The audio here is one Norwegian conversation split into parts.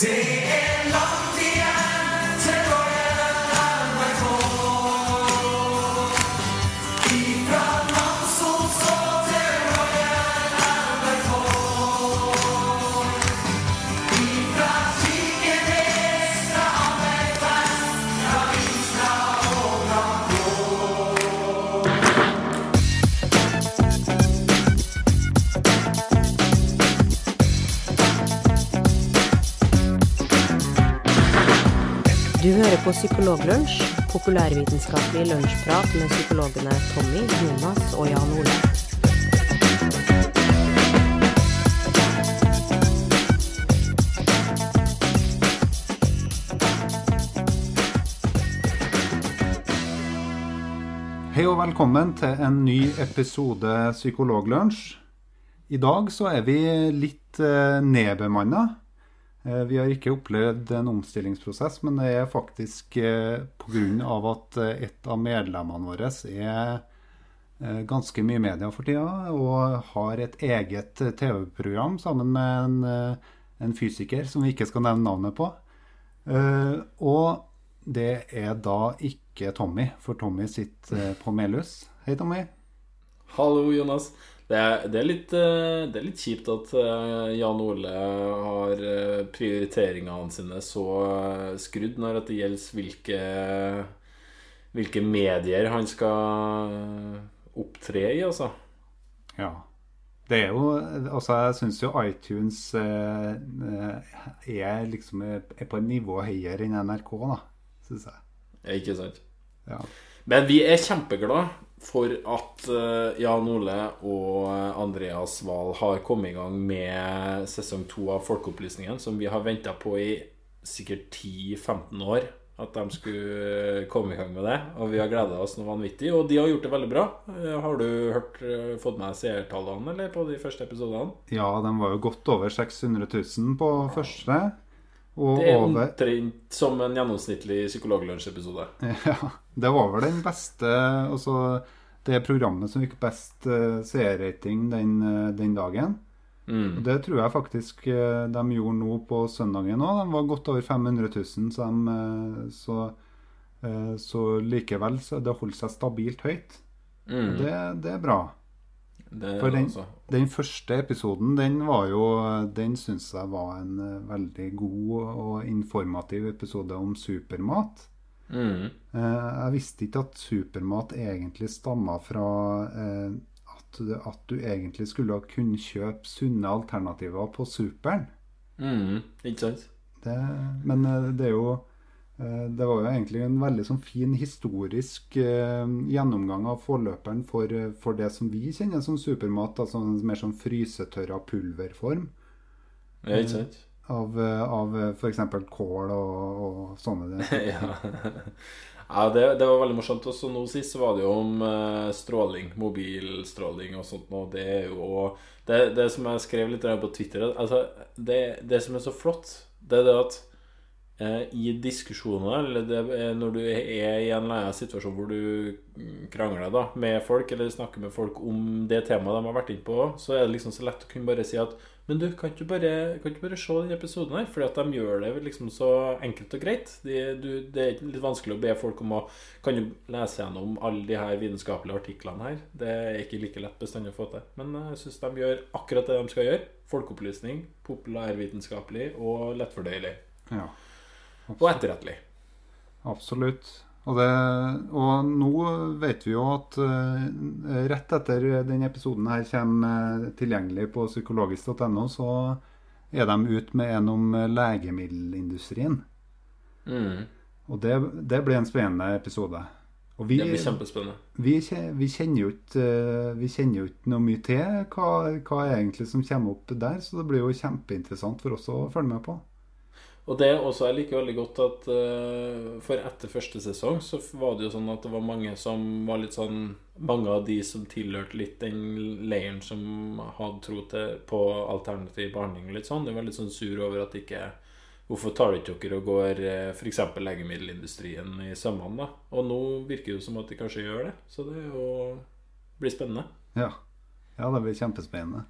Det på Psykologlunsj, populærvitenskapelig lunsjprat med psykologene Tommy, Jonas og Jan Ole. Hei og velkommen til en ny episode Psykologlunsj. I dag så er vi litt eh, nedbemanna. Eh, vi har ikke opplevd en omstillingsprosess, men det er faktisk eh, pga. at eh, et av medlemmene våre er ganske mye i media for tida og har et eget TV-program sammen med en, en fysiker som vi ikke skal nevne navnet på. Og det er da ikke Tommy, for Tommy sitter på Melhus. Hei, Tommy. Hallo, Jonas. Det er, det er, litt, eh, det er litt kjipt at eh, Jan Ole har eh, prioriteringene sine så skrudd når det gjelder hvilke, hvilke medier han skal opptre i, altså. Ja. Det er jo Altså, jeg syns jo iTunes er liksom er på et nivå høyere enn NRK, da. Syns jeg. Ikke sant? Ja. Men vi er kjempeglade for at eh, Jan Ole og Andreas Wahl har kommet i gang med sesong to av Folkeopplysningen, som vi har venta på i sikkert 10-15 år. At de skulle komme i gang med det. Og vi har gleda oss noe vanvittig. Og de har gjort det veldig bra. Eh, Har du hørt, eh, fått med seertallene eller på de første episodene? ja, de var jo godt over 600 000 på første. Og Det er over omtrent som en gjennomsnittlig psykologlunsjepisode. Ja, det var vel den beste Altså det programmet som fikk best uh, seerrating den, eh, den dagen. Mm. Det tror jeg faktisk uh, de gjorde nå på søndagen òg. De var godt over 500 000, så, de, uh, så, uh, så likevel så det holdt seg stabilt høyt. Mm. det, det er bra. For den, altså. den første episoden, den var jo Den syns jeg var en eh, veldig god og informativ episode om supermat. Mm. Eh, Jeg visste ikke at supermat egentlig stamma fra eh, at, at du egentlig skulle kunne kjøpe sunne alternativer på superen. Mm. Ikke sant? Det, men det er jo Det var jo egentlig en veldig sånn fin historisk eh, gjennomgang av forløperen for, eh, for det som vi kjenner som supermat. Altså mer sånn frysetørra pulverform Ja, ikke sant? av, eh, av f.eks. kål og, og sånne ja, ja det, det var veldig morsomt. Og så nå sist så var det jo om eh, stråling, mobilstråling og sånt. Og det er jo det, det som jeg skrev litt på Twitter altså, det, det som er så flott, det er det at eh, i diskusjoner, eller det, er når du er i en eller annen situasjon hvor du krangler da, med folk, eller snakker med folk om det temaet de har vært inne på, så er det liksom så lett å kunne bare si at men du, kan ikke bare, ikke bare se den episoden her? Fordi at de gjør det liksom så enkelt og greit. De, du, det er litt vanskelig å be folk om å Kan du lese gjennom alle de her vitenskapelige artiklene her? Det er ikke like lett bestandig å få til. Men jeg syns de gjør akkurat det de skal gjøre. Folkeopplysning, populærvitenskapelig og lettfordøyelig. Ja, Og etterrettelig. absolutt. Og, det, og nå vet vi jo at uh, rett etter denne episoden her kommer eh, tilgjengelig på psykologisk.no, så er de ute med en om legemiddelindustrien. Mm. Og det, det blir en spennende episode. Og vi, Det blir kjempespennende. vi, vi kjenner jo ikke eh, noe mye til hva, hva egentlig som kommer opp der, så det blir jo kjempeinteressant for oss å følge med på. Og det også jeg liker veldig godt at uh, For etter første sesong så var det jo sånn at det var mange som var litt sånn Mange av de som tilhørte litt den leiren som hadde tro til på alternativ behandling og litt sånn, de var litt sånn sur over at ikke Hvorfor tar ikke dere og går eh, f.eks. legemiddelindustrien i sømmene, da? Og nå virker det jo som at de kanskje gjør det. Så det jo blir spennende. Ja, ja det blir kjempespennende.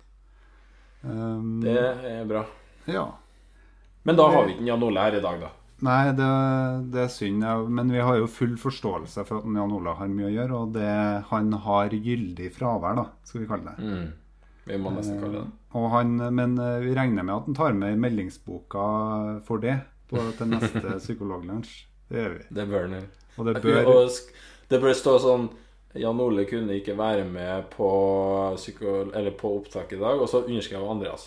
Um, Det er bra. Ja. Men da har vi ikke Jan Ole her i dag, da. Nei, det, det er synd, men vi har jo full forståelse for at Jan Ole har mye å gjøre. Og det, han har gyldig fravær, da, skal vi kalle det. Mm. Vi må nesten kalle det eh, Og han, men eh, vi regner med at han tar med meldingsboka for det på, til neste psykologlunsj. Det gjør vi. Det bør han gjøre. Og det bør det bør stå sånn Jan Ole kunne ikke være med på, psyko, eller på opptak i dag, og så underskrev Andreas.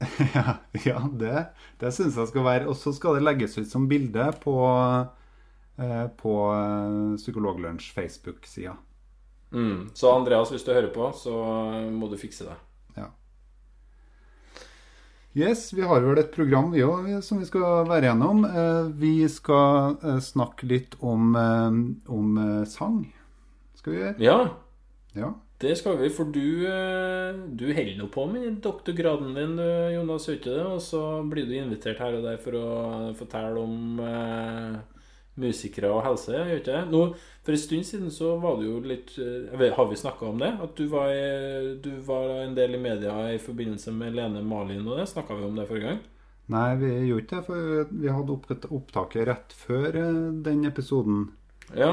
Ja, ja det, det syns jeg skal være. Og så skal det legges ut som bilde på, eh, på eh, Psykologlunsj Facebook-sida. Mm. Så Andreas, hvis du hører på, så må du fikse det. Ja. Yes, vi har vel et program vi òg som vi skal være gjennom. Eh, Vi skal eh, snakke litt om, om sang. Skal vi gjøre? Ja, Ja. Det skal vi, for du, eh, du holder nå på med doktorgraden din, Jonas, ikke det? Og så blir du invitert her og der for å fortelle om eh, musikere og helse, gjør ikke det? Nå, for en stund siden så var du jo litt eh, vet, Har vi snakka om det? At du var, du var en del i media i forbindelse med Lene Malin og det? Snakka vi om det forrige gang? Nei, vi gjorde ikke det, for vi hadde opp- opptaket rett før eh, den episoden. Ja.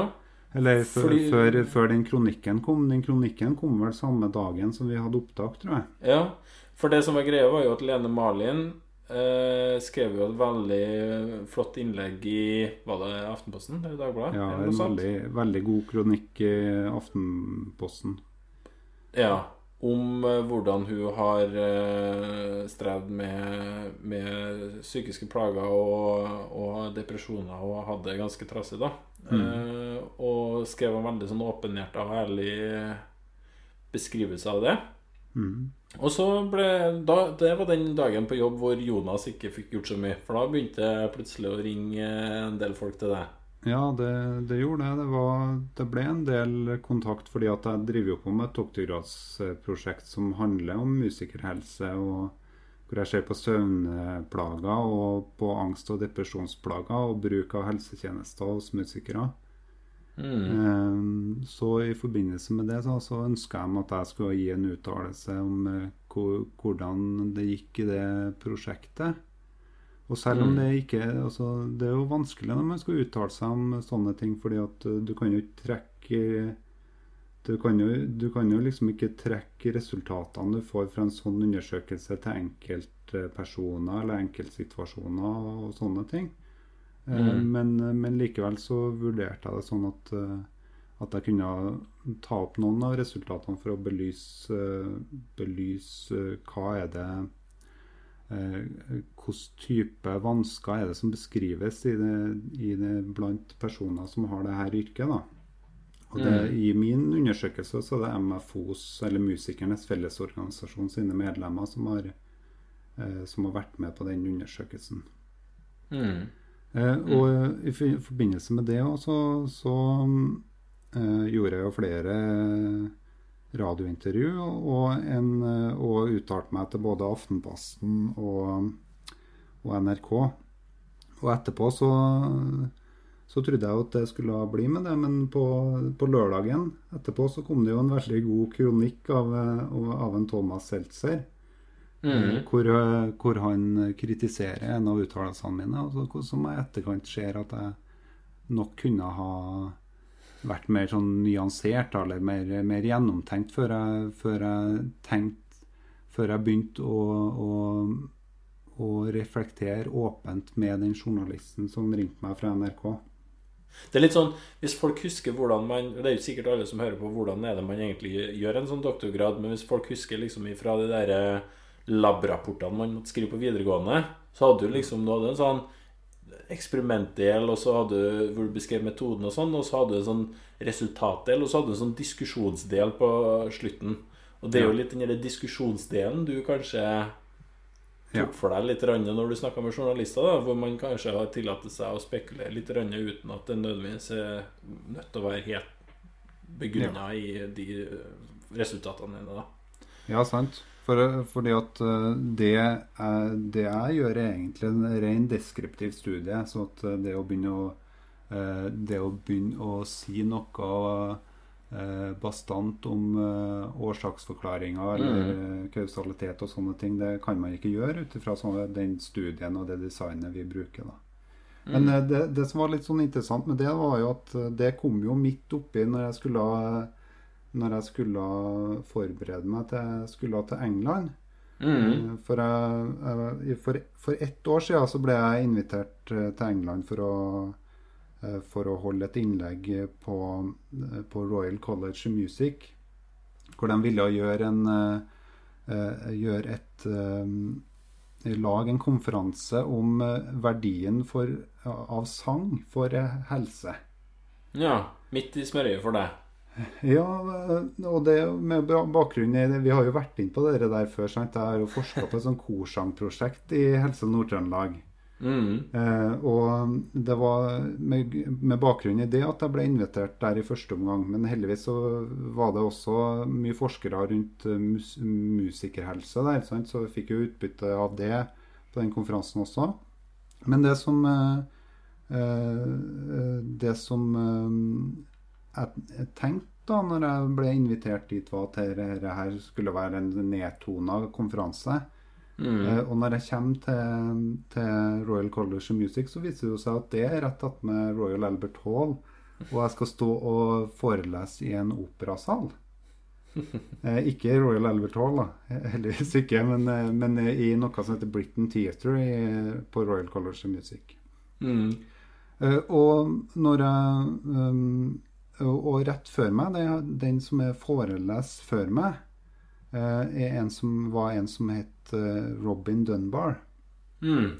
Eller før, Fordi- før, før den kronikken kom. Den kronikken kom vel samme dagen som vi hadde opptak, tror jeg. Ja, for det som var greia var jo at Lene Marlin eh, skrev jo et veldig flott innlegg i Var det Aftenposten? Eller Dagbladet? Ja, En veldig, veldig god kronikk i Aftenposten. Ja, om eh, hvordan hun har uh, strevd med, med psykiske plager og, og depresjoner og hadde det ganske trassig, da. Eh, og skrev en veldig sånn åpenhjerta og ærlig beskrivelse av det. Mm. Og så ble da, Det var den dagen på jobb hvor Jonas ikke fikk gjort så mye. For da begynte jeg plutselig å ringe en del folk til deg. Ja, det, det gjorde det. Det, var, det ble en del kontakt, fordi at jeg driver jo på med et doktorgradsprosjekt som handler om musikerhelse, og hvor jeg ser på søvnplager og på angst- og depresjonsplager og bruk av helsetjenester hos musikere. Mm. Eh, Så i forbindelse med det så, så ønska jeg meg at jeg skulle gi en uttalelse om eh, hvordan det gikk i det prosjektet. Og selv om Mm. det ikke altså, Det er jo vanskelig når man skal uttale seg om sånne ting, fordi at eh, du kan jo ikke trekke du kan, jo, du kan jo liksom ikke trekke resultatene du får fra en sånn undersøkelse til enkeltpersoner eller enkeltsituasjoner og sånne ting. Eh, Mm. Men, men likevel så vurderte jeg det sånn at, eh, at jeg kunne ta opp noen av resultatene for å belyse, belyse eh, hva er det Hvilken type vansker er det som beskrives i det, i det blant personer som har det her yrket. da. Og det, Mm. I min undersøkelse så er det MFOs, eller Musikernes Fellesorganisasjon sine medlemmer, som har, eh, som har vært med på den undersøkelsen. Mm. Eh, og i forbindelse med det også, så eh, gjorde jeg jo flere radiointervju og, en, eh, og uttalte meg til både Aftenposten og, og NRK. Og etterpå så, så trodde jeg at det skulle bli med det, men på, på lørdagen etterpå så kom det jo en veldig god kronikk av, av en Thomas Seltzer. Mm. Hvor, eh, hvor han kritiserer en av uttalelsene mine, og så- som jeg i etterkant ser at jeg nok kunne ha vært mer sånn nyansert eller mer, mer gjennomtenkt før jeg, før jeg tenkte Før jeg begynte å, å, å reflektere åpent med den journalisten som ringte meg fra NRK. Det er litt sånn, Hvis folk husker hvordan man Det er jo sikkert alle som hører på hvordan er det man egentlig gjør en sånn doktorgrad, men hvis folk husker liksom ifra de der eh, lab-rapportene man måtte skrive på videregående, så hadde du liksom du en sånn eksperimentdel, og så hadde du hvor du beskrev metoden og sånn, og så hadde du en sånn resultatdel, og så hadde du en sånn diskusjonsdel på slutten. Og det er jo litt den der diskusjonsdelen du kanskje Ja. for deg litt når du snakka med journalister, da, hvor man kanskje har tillatt seg å spekulere litt uten at det nødvendigvis er nødt til å være helt begrunna i de resultatene dine. da. Ja, sant. For, fordi at eh, det, jeg, det jeg gjør, er egentlig en ren deskriptiv studie. Så at eh, det å begynne å, eh, det å, begynne å si noe eh, bastant om eh, årsaksforklaringer eller eh, kausalitet og sånne ting. Det kan man ikke gjøre ut ifra den studien og det designet vi bruker. da. Men eh, det, det som var litt sånn interessant med det, var jo at eh, det kom jo midt oppi når jeg skulle, når jeg skulle forberede meg til jeg skulle til England. Mm. Eh, For, jeg, for, for ett år siden så ble jeg invitert eh, til England for å, eh, for å holde et innlegg på, eh, på Royal College of Music. Hvor de ville gjøre en eh, eh, Gjøre et eh, Lage en konferanse om eh, verdien for, av sang for eh, helse. Ja. Midt i smørøyet for deg. Ja, og det med ba- bakgrunn i Vi har jo vært inn på det der før. sant? Jeg har jo forska på et sånt korsangprosjekt i Helse Nord-Trøndelag. Mm. Eh, og det var med, med bakgrunn i det at jeg ble invitert der i første omgang. Men heldigvis så var det også mye forskere rundt eh, mus musikerhelse der, sant? så vi fikk jo utbytte av det på den konferansen også. Men det som eh, eh, Det som eh, jeg, tenkte da når jeg ble invitert dit, var at dette skulle være en nedtona konferanse. Mm. Eh, og når jeg kommer til, til Royal College of Music, så viser det seg at det er rett attmed Royal Albert Hall. Og jeg skal stå og forelese i en operasal. Eh, ikke Royal Albert Hall, da. heldigvis ikke, men, eh, men i noe som heter Britain Theatre i, på Royal College of Music. Mm. Eh, og når jeg um, og, rett før meg, det, den som er foreleser før meg, eh, er en som, var en som het eh, Robin Dunbar. Mm.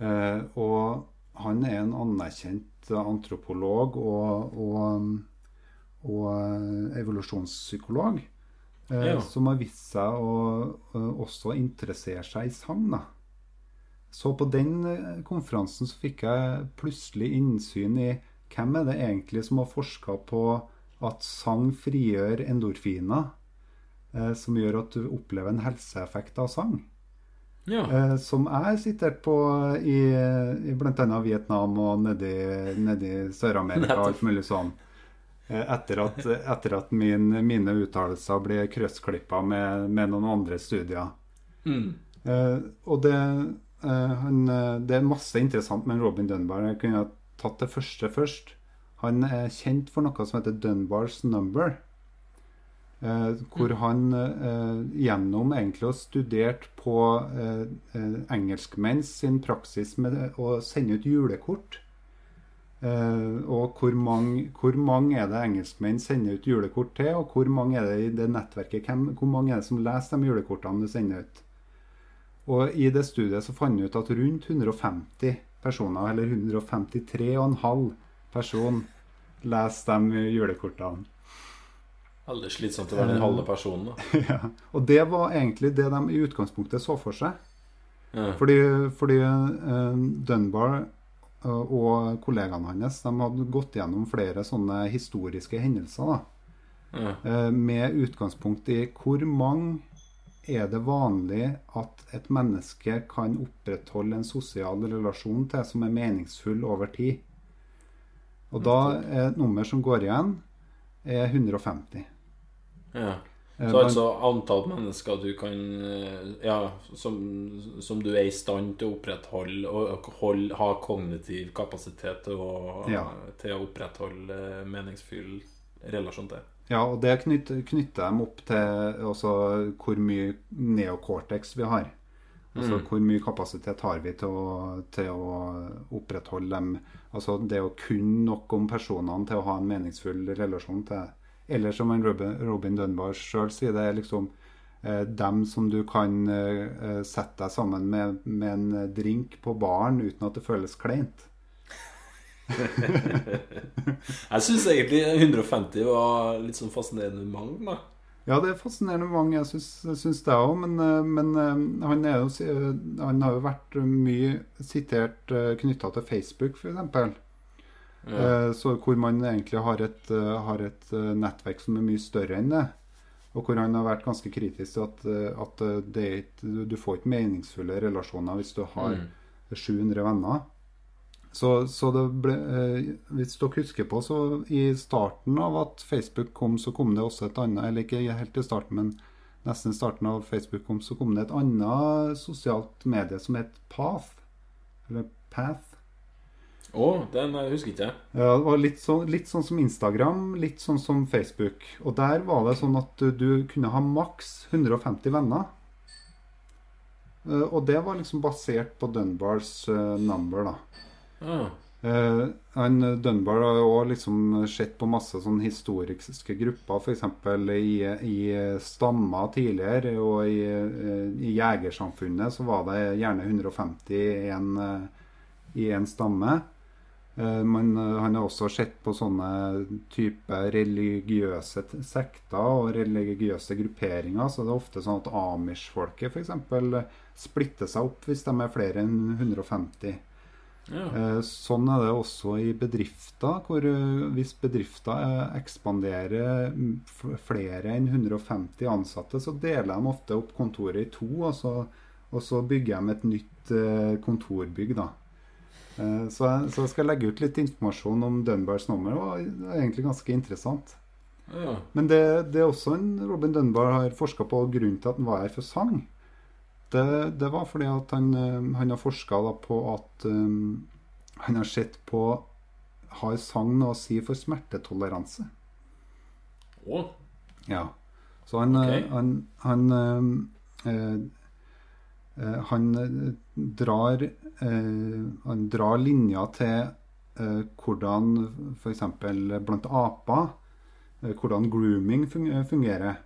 Eh, og han er en anerkjent antropolog og, og, og eh, evolusjonspsykolog. Eh, Ja. Som har vist seg å eh, også interessere seg i sang. da. Så på den eh, konferansen så fikk jeg plutselig innsyn i hvem er det egentlig som har forska på at sang frigjør endorfiner, eh, som gjør at du opplever en helseeffekt av sang. Ja. Eh, som jeg siterte på i, i bl.a. Vietnam og nedi, nedi Sør-Amerika og alt mulig sånn. Eh, etter at, etter at min, mine uttalelser ble krøssklippa med, med noen andre studier. Mm. Eh, og det, eh, han, eh, det er masse interessant med Robin Dunbar. Jeg kunne tatt det første først. Han er kjent for noe som heter Dunbars number. Eh, hvor han eh, gjennom egentlig har studert på eh, engelskmenn sin praksis med å sende ut julekort. Eh, og hvor mange, hvor mange er det engelskmenn sender ut julekort til, og hvor mange er det i det nettverket, hvem, hvor mange er det som leser de julekortene du sender ut? Og i det studiet så fant vi ut at rundt 150 personer, eller 153,5 person, leser de julekortene. Veldig slitsomt å være den halve personen. da ja. Og det var egentlig det de i utgangspunktet så for seg. ja. Fordi, fordi eh, Dunbar eh, og kollegaene hans de hadde gått gjennom flere sånne historiske hendelser. da. Ja. Eh, med utgangspunkt i hvor mange er det vanlig at et menneske kan opprettholde en sosial relasjon til som er meningsfull over tid. Og da er et nummer som går igjen, er 150. Ja. Eh, Så man- altså antall mennesker du kan eh, Ja, som, som du er i stand til å opprettholde og hold, ha kognitiv kapasitet til å, Ja. til å opprettholde meningsfull relasjon til. Ja, og det knytter, knytter dem opp til også hvor mye neocortex vi har. Altså Mm. hvor mye kapasitet har vi til å, til å opprettholde dem Altså det å kunne nok om personene til å ha en meningsfull relasjon til. Eller som Robin, Robin Dunbar sjøl sier, det er liksom eh, dem som du kan eh, eh, sette deg sammen med med en drink på baren uten at det føles kleint. Jeg syns egentlig 150 var litt sånn fascinerende mang, da. Ja, det er fascinerende mang, Jeg syns, det òg. Men, men han, jo, han har jo vært mye sitert knytta til Facebook, f.eks. Ja. Eh, Så hvor man egentlig har et, eh, har et eh, nettverk som er mye større enn det. Og hvor han har vært ganske kritisk til at, at det ikke, du- får ikke meningsfulle relasjoner hvis du har Mm. 700 venner. Så, så det ble Hvis dere husker på, så i starten av at Facebook kom, så kom det også et annet Eller ikke helt i starten, men nesten i starten av Facebook kom, så kom det et annet sosialt medie som het Path. Eller Path. Å, den eh, husker ikke jeg. Ja, det var litt sånn, litt sånn som Instagram, litt sånn som Facebook. Og der var det sånn at du, kunne ha maks 150 venner. Eh, Og det var liksom basert på Dunbars eh, number, da. Ah, han, Dunbar har jo liksom sett på masse sånn historiske grupper, f.eks. I, i stammer tidligere. Og i, i jegersamfunnet så var det gjerne 150 i en, eh, i en stamme. Eh, Men eh, han har også sett på sånne type religiøse sekter og religiøse grupperinger. Så det er ofte sånn at Amish-folket f.eks. splitter seg opp hvis de er flere enn 150. ja. Eh, Sånn er det også i bedrifter, hvor hvis bedrifter ekspanderer flere enn 150 ansatte, så deler de ofte opp kontoret i to, og så, og så bygger de et nytt kontorbygg. da. Eh, Så jeg, så jeg skal legge ut litt informasjon om Dunbars nummer, det er egentlig ganske interessant. ja. Men det, det er også en Robin Dunbar har forska på grunnen til at han var her for sang. Det, det var fordi at han, eh, han har forska på at um, han har sett på Har sang noe å si for smertetoleranse? Å, Ja. Så han, okay. han, han eh, eh, Han drar Han drar linjer til eh, hvordan f.eks. blant aper eh, hvordan grooming fungerer.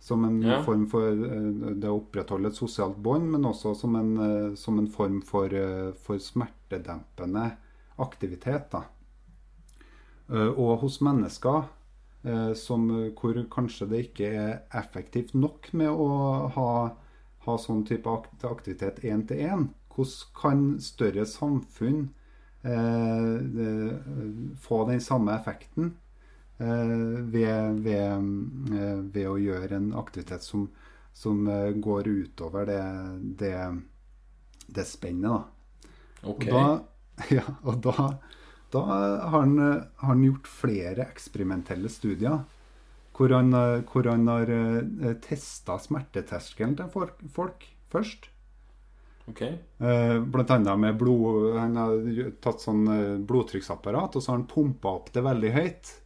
Som en Ja. form for eh, det å opprettholde et sosialt bånd, men også som en, eh, som en form for, eh, for smertedempende aktivitet. Da. Eh, Og hos mennesker eh, som, hvor kanskje det ikke er effektivt nok med å ha, ha sånn type aktivitet én til én. Hvordan kan større samfunn eh, få den samme effekten eh, ved, ved, eh, ved å gjøre en aktivitet som, som eh, går utover det, det, det spennet, da. Okay. Og da, ja, og da, da har, han, eh, har han gjort flere eksperimentelle studier hvor han, eh, hvor han har testa smerteterskelen til folk, folk først. Ok. Eh, blant annet med blod Han har tatt sånn eh, blodtrykksapparat, og så har han pumpa opp det veldig høyt.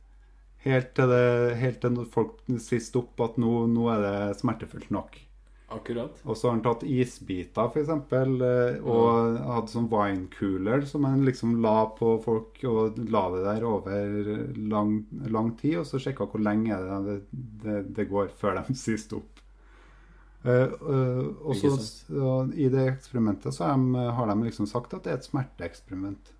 Helt til, det, helt til folk sier stopp, at nå, nå er det smertefullt nok. Akkurat. Og så har han tatt isbiter, f.eks., og og hadde sånn wine cooler som han liksom la på folk, og la det der over lang, lang tid, og så sjekka hvor lenge det, det, det går før de sier stopp. Eh, eh, og så, I det eksperimentet så har de, liksom sagt at det er et smerteeksperiment.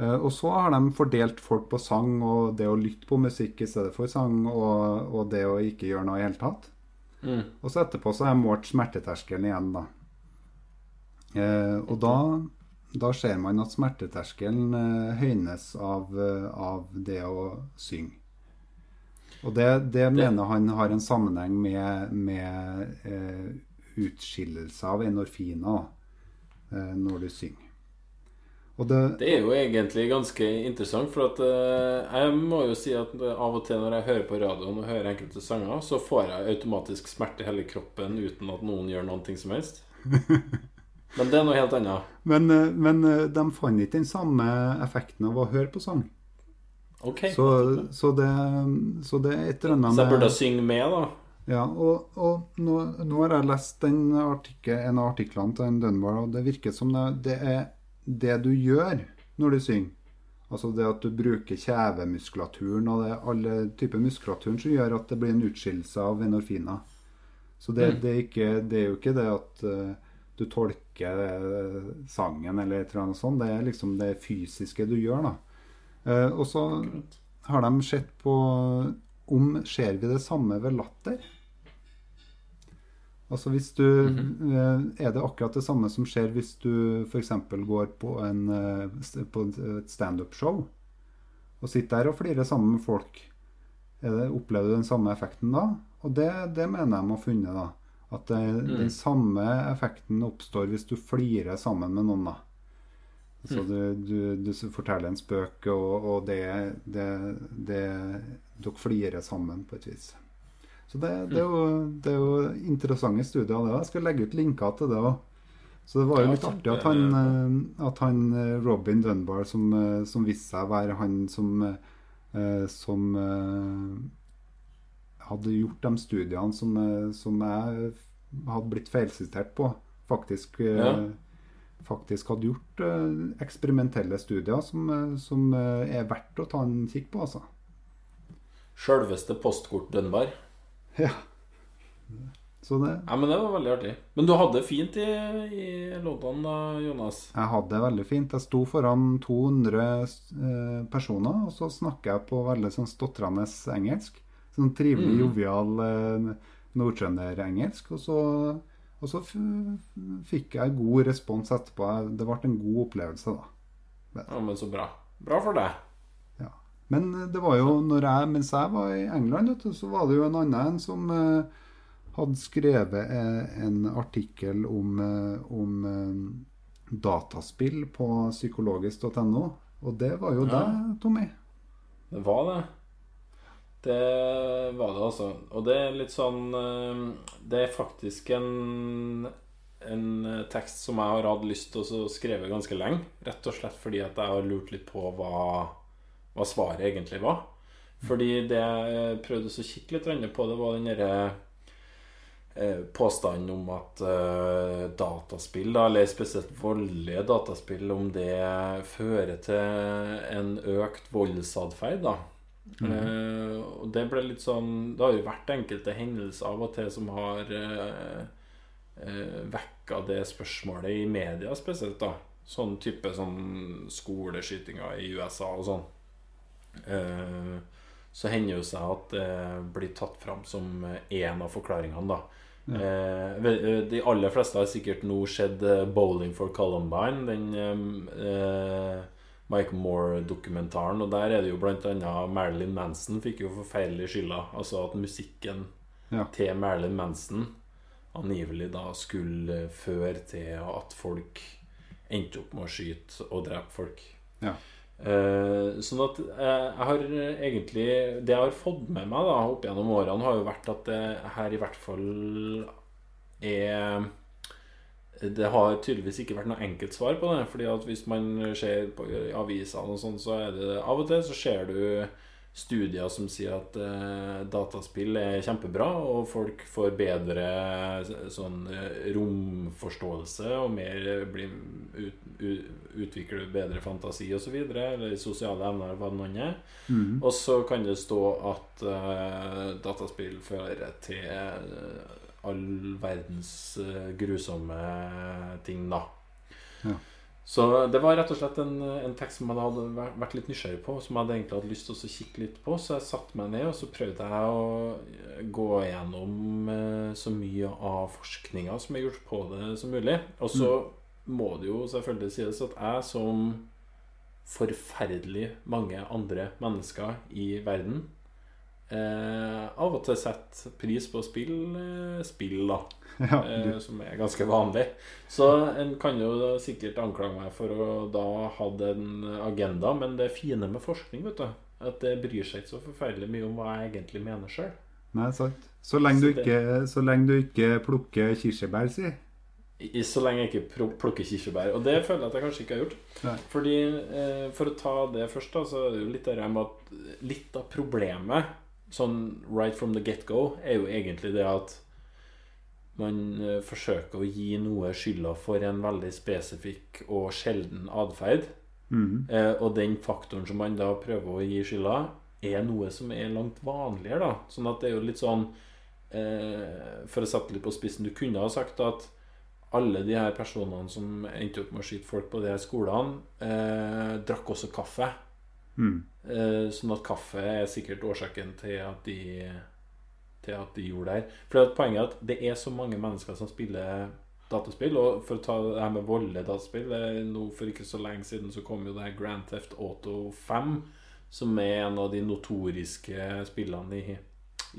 Eh, og så har de fordelt folk på sang og det å lytte på musikk i stedet for sang, og, og det å ikke gjøre noe i hele tatt. Mm. Og så etterpå så har jeg målt smerteterskelen igjen, da. Eh, og da, da ser man at smerteterskelen eh, høynes av, av det å synge. Og det, det mener han har en sammenheng med, med eh, utskillelse av enorfiner eh, når du synger. Det, Det er jo egentlig ganske interessant, for at eh, jeg må jo si at av og til når jeg hører på radioen og hører enkelte sanger, så får jeg automatisk smerte i hele kroppen uten at noen gjør noe som helst. Men det er noe helt annet. men, eh, men eh, de fant ikke den samme effekten av å høre på sang. Ok. Så, så, det, så det er et eller annet Så jeg burde synge med, da? Ja, og, og nå, nå har jeg lest den artikkel, en av artiklene til Dunbar, og det virker som det, det er det du gjør når du synger. Altså det at du bruker kjevemuskulaturen og det, alle typer muskulaturen som gjør at det blir en utskillelse av endorfiner. Så det, Mm. det, er ikke, det er jo ikke det at uh, du tolker eh, sangen eller et eller annet sånt. Det er liksom det fysiske du gjør, da. Eh, og så har de sett på om ser vi det samme ved latter. Altså hvis du eh, Er det akkurat det samme som skjer hvis du f.eks. går på, en, eh, på et standup-show og sitter der og flirer sammen med folk? Det, opplever du den samme effekten da? Og det, det mener jeg må ha funnet, da. At det, den samme effekten oppstår hvis du flirer sammen med noen, da. Så du, du, du forteller en spøk, og, og det, det, det Dere flirer sammen på et vis. Så det, det, er jo, det er jo interessante studier. Det. Jeg skal legge ut linker til det òg. Så det var jo litt artig at han, eh, at han eh, Robin Dunbar, som, eh, som viste seg å være han som, som hadde gjort de studiene som, som jeg hadde blitt feilsitert på, faktisk, Ja. Faktisk hadde gjort eh, eksperimentelle studier som, eh, som eh, er verdt å ta en kikk på, altså. Sjølveste postkort Dunbar. Ja. Så det Ja, men det var veldig artig. Men du hadde det fint i, i London da, Jonas? Jeg hadde det veldig fint. Jeg sto foran 200 eh, personer, og så snakker jeg på veldig sånn stotrende engelsk. Sånn trivelig, Mm. jovial eh, nordtrønderengelsk. Og så, og så fikk jeg god respons etterpå. Det ble en god opplevelse, da. Ja, men så bra. Bra for deg. Ja. Men det var jo når jeg, mens jeg var i England, du, så var det jo en annen en som eh, hadde skrevet eh, en artikkel om, eh, om eh, dataspill på psykologisk.no. Og det var jo Ja. deg, Tommy. Det var det. Det var det, altså. Og det er litt sånn eh, Det er faktisk en en eh, tekst som jeg har hatt lyst til å skrive ganske lenge. Rett og slett fordi at jeg har lurt litt på hva, hva svaret egentlig var. Fordi det jeg prøvde å kikke litt på, det var den derre eh, påstanden om at dataspill, da, eller spesielt voldelige dataspill, om det fører til en økt voldsatferd, da. Eh, og det ble litt sånn Det har jo vært enkelte hendelser av og til som har uh, vekka det spørsmålet i media spesielt, da. Sånn type sånn skoleskytinger i USA og sånn. Uh, så hender jo seg at det blir tatt fram som én av forklaringene, da. Eh, de aller fleste har sikkert nå sett eh, 'Bowling for Columbine', den eh, Mike Moore-dokumentaren. Og der er det jo blant annet Marilyn Manson fikk jo forferdelig skylda. Altså at musikken Ja. til Marilyn Manson angivelig da skulle føre til at folk endte opp med å skyte og drepe folk. Ja. Eh, sånn at eh, jeg har egentlig Det jeg har fått med meg da opp gjennom årene, har jo vært at det her i hvert fall er det har tydeligvis ikke vært noe enkelt svar på det. Fordi at hvis man ser på avisene og sånn, så er det av og til så ser du studier som sier at eh, dataspill er kjempebra, og folk får bedre sånn eh, romforståelse og mer blir ut, ut, utvikler bedre fantasi osv. Eller sosiale evner, hva det nå er. Mhm. Og så kan det stå at eh, dataspill fører til eh, all verdens eh, grusomme ting, da. Ja. Så det var rett og slett en, en tekst som jeg hadde vært- litt nysgjerrig på, som jeg hadde egentlig hatt lyst til å kikke litt på. Så jeg satte meg ned og så prøvde jeg å eh, gå gjennom eh, så mye av forskninga som er gjort på det som mulig. Og så må det jo selvfølgelig sies at jeg som forferdelig mange andre mennesker i verden eh, av og til setter pris på spill, eh, spill da, Ja, eh, som er ganske vanlig. Så en kan jo sikkert anklage meg for å da ha en agenda, men det fine med forskning, vet du, at det bryr seg ikke så forferdelig mye om hva jeg egentlig mener sjøl. nei, sant. Så lenge, du ikke, så lenge du ikke plukker kirsebær, si. I- Så lenge jeg ikke plukker kirsebær. Og det føler jeg at jeg kanskje ikke har gjort. Nei. Fordi, eh, For å ta det først, da, så er det jo litt av problemet, sånn right from the get-go, er jo egentlig det at man eh, forsøker å gi noe skylda for en veldig spesifikk og sjelden atferd. Mm. Eh, og den faktoren som man da prøver å gi skylda, er noe som er langt vanligere, da. Sånn at det er jo litt sånn eh, For å sette litt på spissen, du kunne ha sagt at alle de her personene som endte opp med å skyte folk på de her skolene, eh, drakk også kaffe. Mhm. Eh, sånn at kaffe er sikkert årsaken til at de Til at de gjorde det her. For poenget er at det er så mange mennesker som spiller dataspill. Og for å ta det her med voldelige dataspill nå For ikke så lenge siden så kom jo det her Grand Theft Auto 5, som er en av de notoriske spillene i,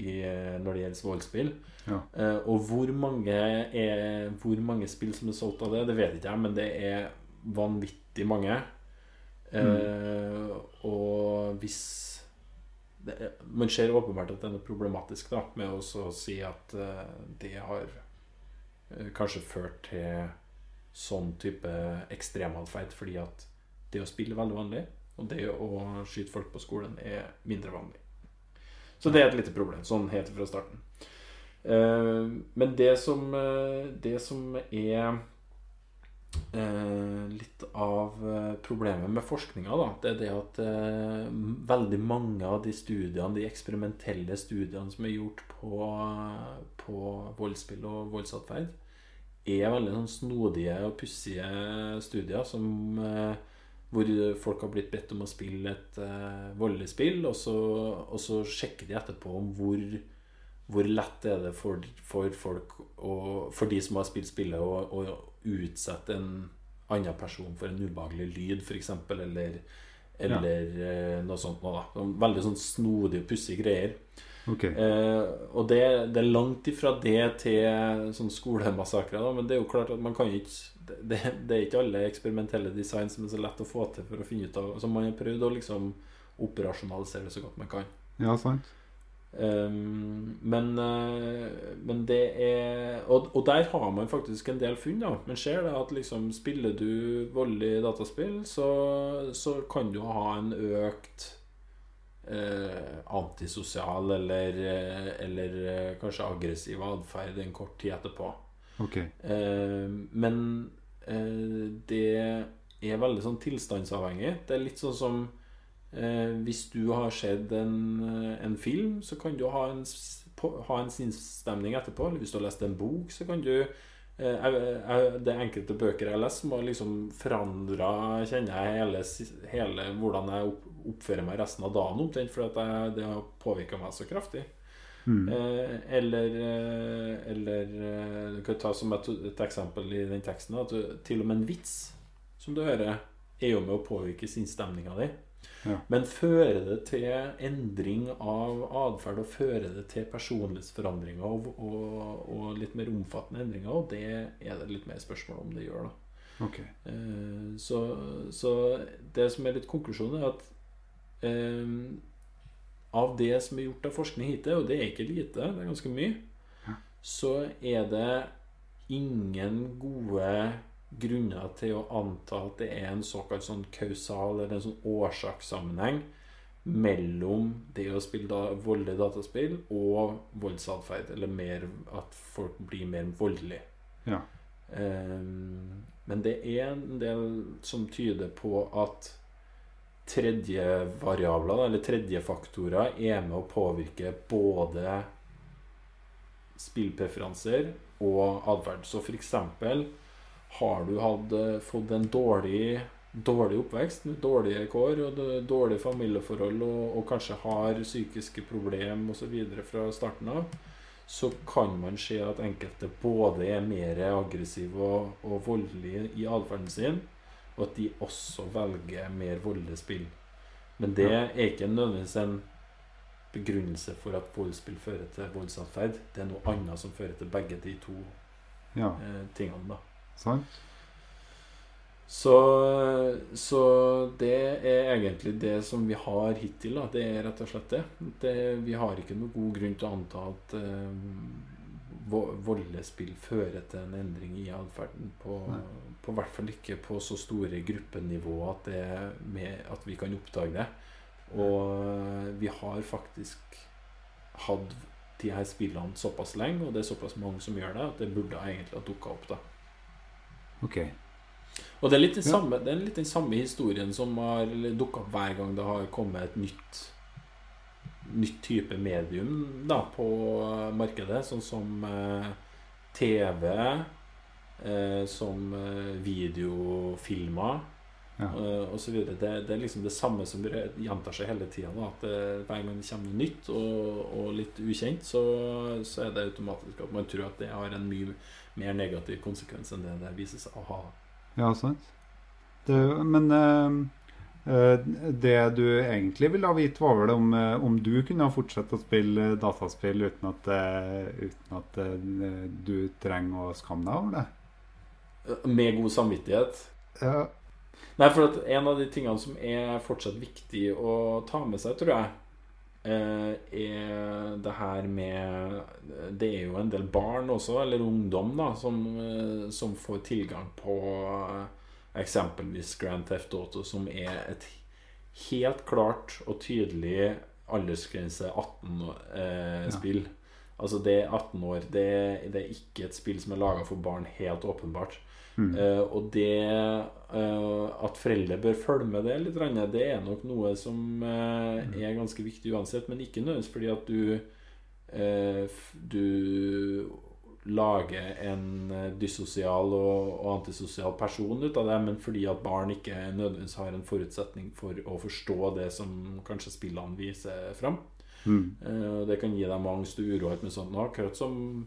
i, når det gjelder voldsspill. Ja. Eh, og hvor mange, er, hvor mange spill som er solgt av det, det vet ikke jeg, men det er vanvittig mange. Eh, og hvis det, Man ser åpenbart at det er noe problematisk da med å si at eh, det har eh, kanskje ført til sånn type ekstrematferd, fordi at det å spille er veldig vanlig, og det å skyte folk på skolen er mindre vanlig. Så det er et lite problem, sånn helt fra starten. Eh, men det som, det som er litt av eh, problemet med forskninga, da, det er det at eh, veldig mange av de studiene, de eksperimentelle studiene som er gjort på, på voldsspill og voldsatferd, er veldig sånn snodige og pussige studier som eh, hvor folk har blitt bedt om å spille et eh, voldelig spill, og så, og så sjekker de etterpå om hvor, hvor lett er det for, for folk og, For de som har spilt spillet, å utsette en annen person for en ubehagelig lyd, f.eks., eller, eller ja. noe sånt. Noe, da. Sånn Veldig sånn snodige pussige greier. Okay. Eh, og det, det er langt ifra det til sånn skolemassakrer, men det er jo klart at man kan ikke det, det er ikke alle eksperimentelle design som er så lett å få til for å finne ut av Så man har prøvd å liksom operasjonalisere det så godt man kan. Ja, sant. Um, men, eh, men det er og, og der har man faktisk en del funn. da Men ser det at liksom spiller du voldelig dataspill, så, så kan du ha en økt eh, antisosial eller, eh, eller eh, kanskje aggressiv atferd en kort tid etterpå. Okay. Eh, men eh, det er veldig sånn tilstandsavhengig. Det er litt sånn som Hvis du har sett en, eh, en film, så kan du ha en, ha en sinnsstemning etterpå. Eller hvis du har lest en bok, så kan du eh, jeg, jeg, Det enkelte bøker jeg som har liksom forandra Kjenner jeg hele, hele hvordan jeg opp, oppfører meg resten av dagen omtrent, fordi at jeg, det har påvirka meg så kraftig. Mm. Eh, eller eh, Eller eh, Du kan ta som et, et eksempel i den teksten at du, til og med en vits som du hører, er jo med å påvirke sinnsstemninga di. Ja. Men fører det til endring av atferd, og fører det til personlighetsforandringer og, og, og litt mer omfattende endringer, og det er det litt mer spørsmål om det gjør, da. Okay. Eh, så, så det som er litt konklusjonen, er at eh, av det som er gjort av forskning hittil, og det er ikke lite, det er ganske mye, Ja. så er det ingen gode grunner til å anta at det er en såkalt sånn kausal eller en sånn årsakssammenheng mellom det å spille da, voldelig dataspill og voldsatferd, eller mer at folk blir mer voldelige. Ja. Um, men det er en del som tyder på at tredjevariabler, variabler, eller tredjefaktorer, er med å påvirke både spillpreferanser og atferd. Så for eksempel har du hatt, eh, fått en dårlig, dårlig oppvekst dårlige kår og dårlige familieforhold og, og kanskje har psykiske problemer osv. fra starten av, så kan man se at enkelte både er mer aggressive og, og voldelige i atferden sin, og at de også velger mer voldelige spill. Men det er ikke nødvendigvis en begrunnelse for at voldsspill fører til voldsatferd. Det er noe annet som fører til begge de to Ja, eh, tingene. da sant. så, så det er egentlig det som vi har hittil. Da. Det er rett og slett det. det vi har ikke noen god grunn til å anta at eh, voldespill fører til en endring i atferden. På, på hvert fall ikke på så store gruppenivå at, det med, at vi kan oppdage det. Og eh, vi har faktisk hatt de her spillene såpass lenge, og det er såpass mange som gjør det, at det burde egentlig ha dukka opp. da Ok. og det er litt den samme, det er litt den samme historien som har dukka opp hver gang det har kommet et nytt Nytt type medium da på markedet, sånn som eh, TV, eh, som eh, videofilmer Ja. og osv. Det, det er liksom det samme som gjentar seg hele tida. At eh, hver gang det kommer noe nytt og, og litt ukjent, så, så er det automatisk at man tror at det har en mye mer negativ konsekvens enn det det viser seg å ha. Ja, sant. Det, men eh, eh, det du egentlig ville ha vite, var vel om, eh, om du kunne ha fortsatt å spille dataspill uten at, eh, uten at eh, du trenger å skamme deg over det? Med god samvittighet. Ja, Nei, for at en av de tingene som er fortsatt viktig å ta med seg, tror jeg, eh, er det her med Det er jo en del barn også, eller ungdom, da, som, eh, som får tilgang på eh, eksempelvis Grand Theft Auto, som er et helt klart og tydelig aldersgrense 18-spill. Altså det er 18 år. Det, det er ikke et spill som er laga for barn, helt åpenbart. Eh, og det uh, at foreldre bør følge med det litt, det er nok noe som uh, er ganske viktig uansett. Men ikke nødvendigvis fordi at du Du lager en dyssosial og, og antisosial person ut av det, men fordi at barn ikke nødvendigvis har en forutsetning for å forstå det som kanskje spillene viser fram. Mm. Det kan gi dem angst og urohet med sånt, akkurat som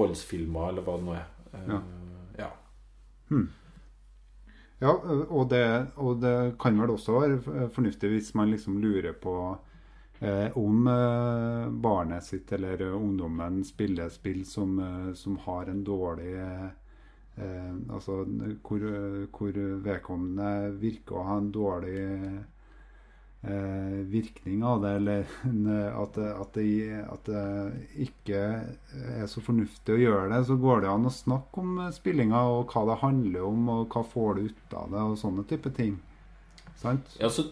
voldsfilmer, eller hva det nå er. Eh, Ja. ja. Ja, og det, og det kan vel også være fornuftig hvis man liksom lurer på eh, om eh, barnet sitt eller ungdommen spiller spill som, eh, som har en dårlig eh, Altså hvor, hvor vedkommende virker å ha en dårlig eh, virkning av det, eller at, at, det, at det ikke er så fornuftig å gjøre det, så går det an å snakke om eh, spillinga og hva det handler om, og hva får du ut av det, og sånne type ting. Sant? Ja, så,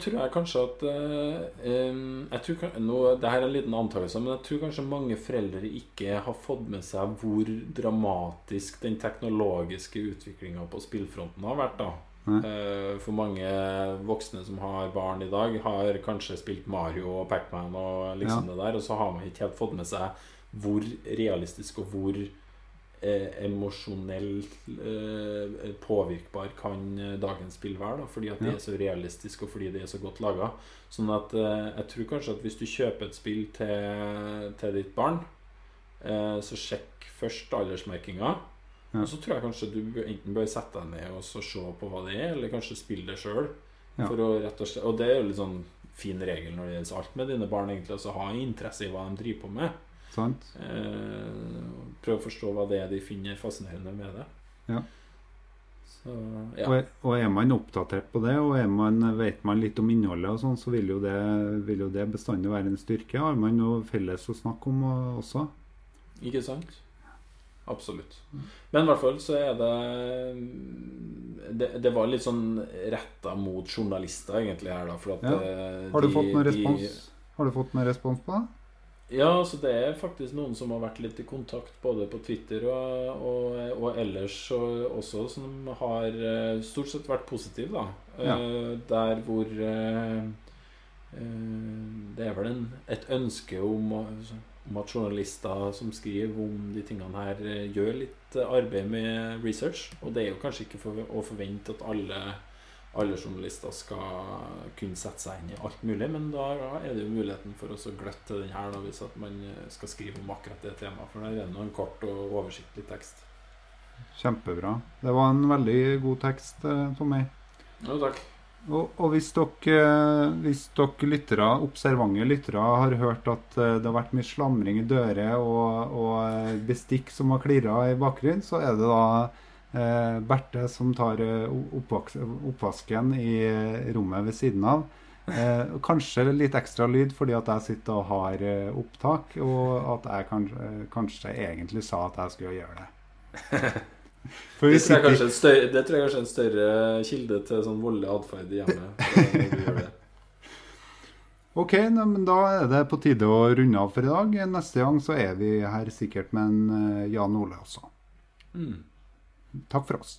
tror jeg kanskje at eh, jeg tror, nå, Det her er en liten antakelse, men jeg tror kanskje mange foreldre ikke har fått med seg hvor dramatisk den teknologiske utviklinga på spillfronten har vært. da Eh, For mange voksne som har barn i dag, har kanskje spilt Mario og Pacman og liksom det der, og så har man ikke helt fått med seg hvor realistisk og hvor eh, emosjonelt eh, påvirkbar kan eh, dagens spill være. Da, fordi at det Ja. er så realistisk, og fordi det er så godt laga. Sånn at eh, jeg tror kanskje at hvis du kjøper et spill til, til ditt barn, eh, så sjekk først aldersmerkinga. Ja. Og så tror jeg kanskje du enten bør sette deg ned og så se på hva det er, eller kanskje spille det sjøl. Og Og det er jo litt sånn fin regel når det gjelder alt med dine barn, egentlig. Altså ha interesse i hva de driver på med. Sant? Eh, prøv å forstå hva det er de finner fascinerende med det. Ja. Så ja. Og, er- og er man oppdatert på det, og man, vet man litt om innholdet, og sånn, så vil jo, det, vil jo det bestandig være en styrke. Har man noe felles å snakke om også? Ikke sant? Absolutt. Men i hvert fall så er det Det, det var litt sånn retta mot journalister, egentlig, her, da. For at Ja. eh, Har du de- fått noe de- respons? Har du fått noe respons på det? Ja, så det er faktisk noen som har vært litt i kontakt både på Twitter og, og, og ellers og, også, som har eh, stort sett vært positive, da. Ja. Eh, Der hvor Det er vel en, et ønske om, om at journalister som skriver om de tingene her, eh, gjør litt eh, arbeid med research. Og det er jo kanskje ikke for, å forvente at alle alle journalister skal kunne sette seg inn i alt mulig, men da er det jo muligheten for å gløtte til den her da, hvis man eh, skal skrive om akkurat det temaet. For der er det en kort og oversiktlig tekst. Kjempebra. Det var en veldig god tekst, Tommy. Jo, takk. Og, og hvis dere, hvis dere lyttere, observante lyttere har hørt at eh, det har vært mye slamring i dører og, og eh, bestikk som har klirra i bakgrunnen, så er det da eh, Berthe som tar eh, oppvasken i rommet ved siden av. Eh, kanskje litt ekstra lyd fordi at jeg sitter og har opptak, og at jeg kanskje, kanskje egentlig sa at jeg skulle gjøre det. Det tror, jeg større, det tror jeg kanskje er en større kilde til sånn voldelig atferd i hjemmet. Ok, men da er det på tide å runde av for i dag. Neste gang så er vi her sikkert med en eh, Jan Ole også. Mm. Takk for oss.